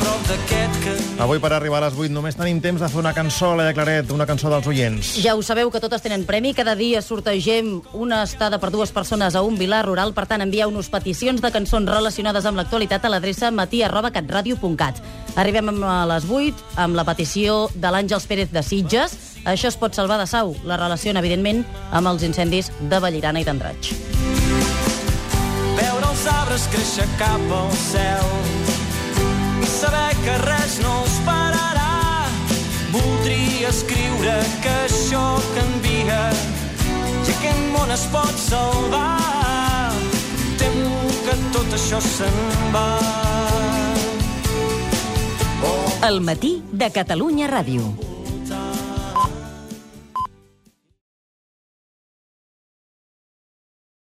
prop d'aquest camí. Avui, per arribar a les 8, només tenim temps de fer una cançó, la de Claret, una cançó dels oients. Ja ho sabeu que totes tenen premi. Cada dia sortegem una estada per dues persones a un vilar rural. Per tant, envieu-nos peticions de cançons relacionades amb l'actualitat a l'adreça matí.catradio.cat. Arribem a les 8 amb la petició de l'Àngels Pérez de Sitges. Això es pot salvar de sau. La relaciona, evidentment, amb els incendis de Vallirana i d'Andratx. Veure els arbres créixer cap al cel escriure que això canvia i aquest món es pot salvar. Temo que tot això se'n va. El matí de Catalunya Ràdio.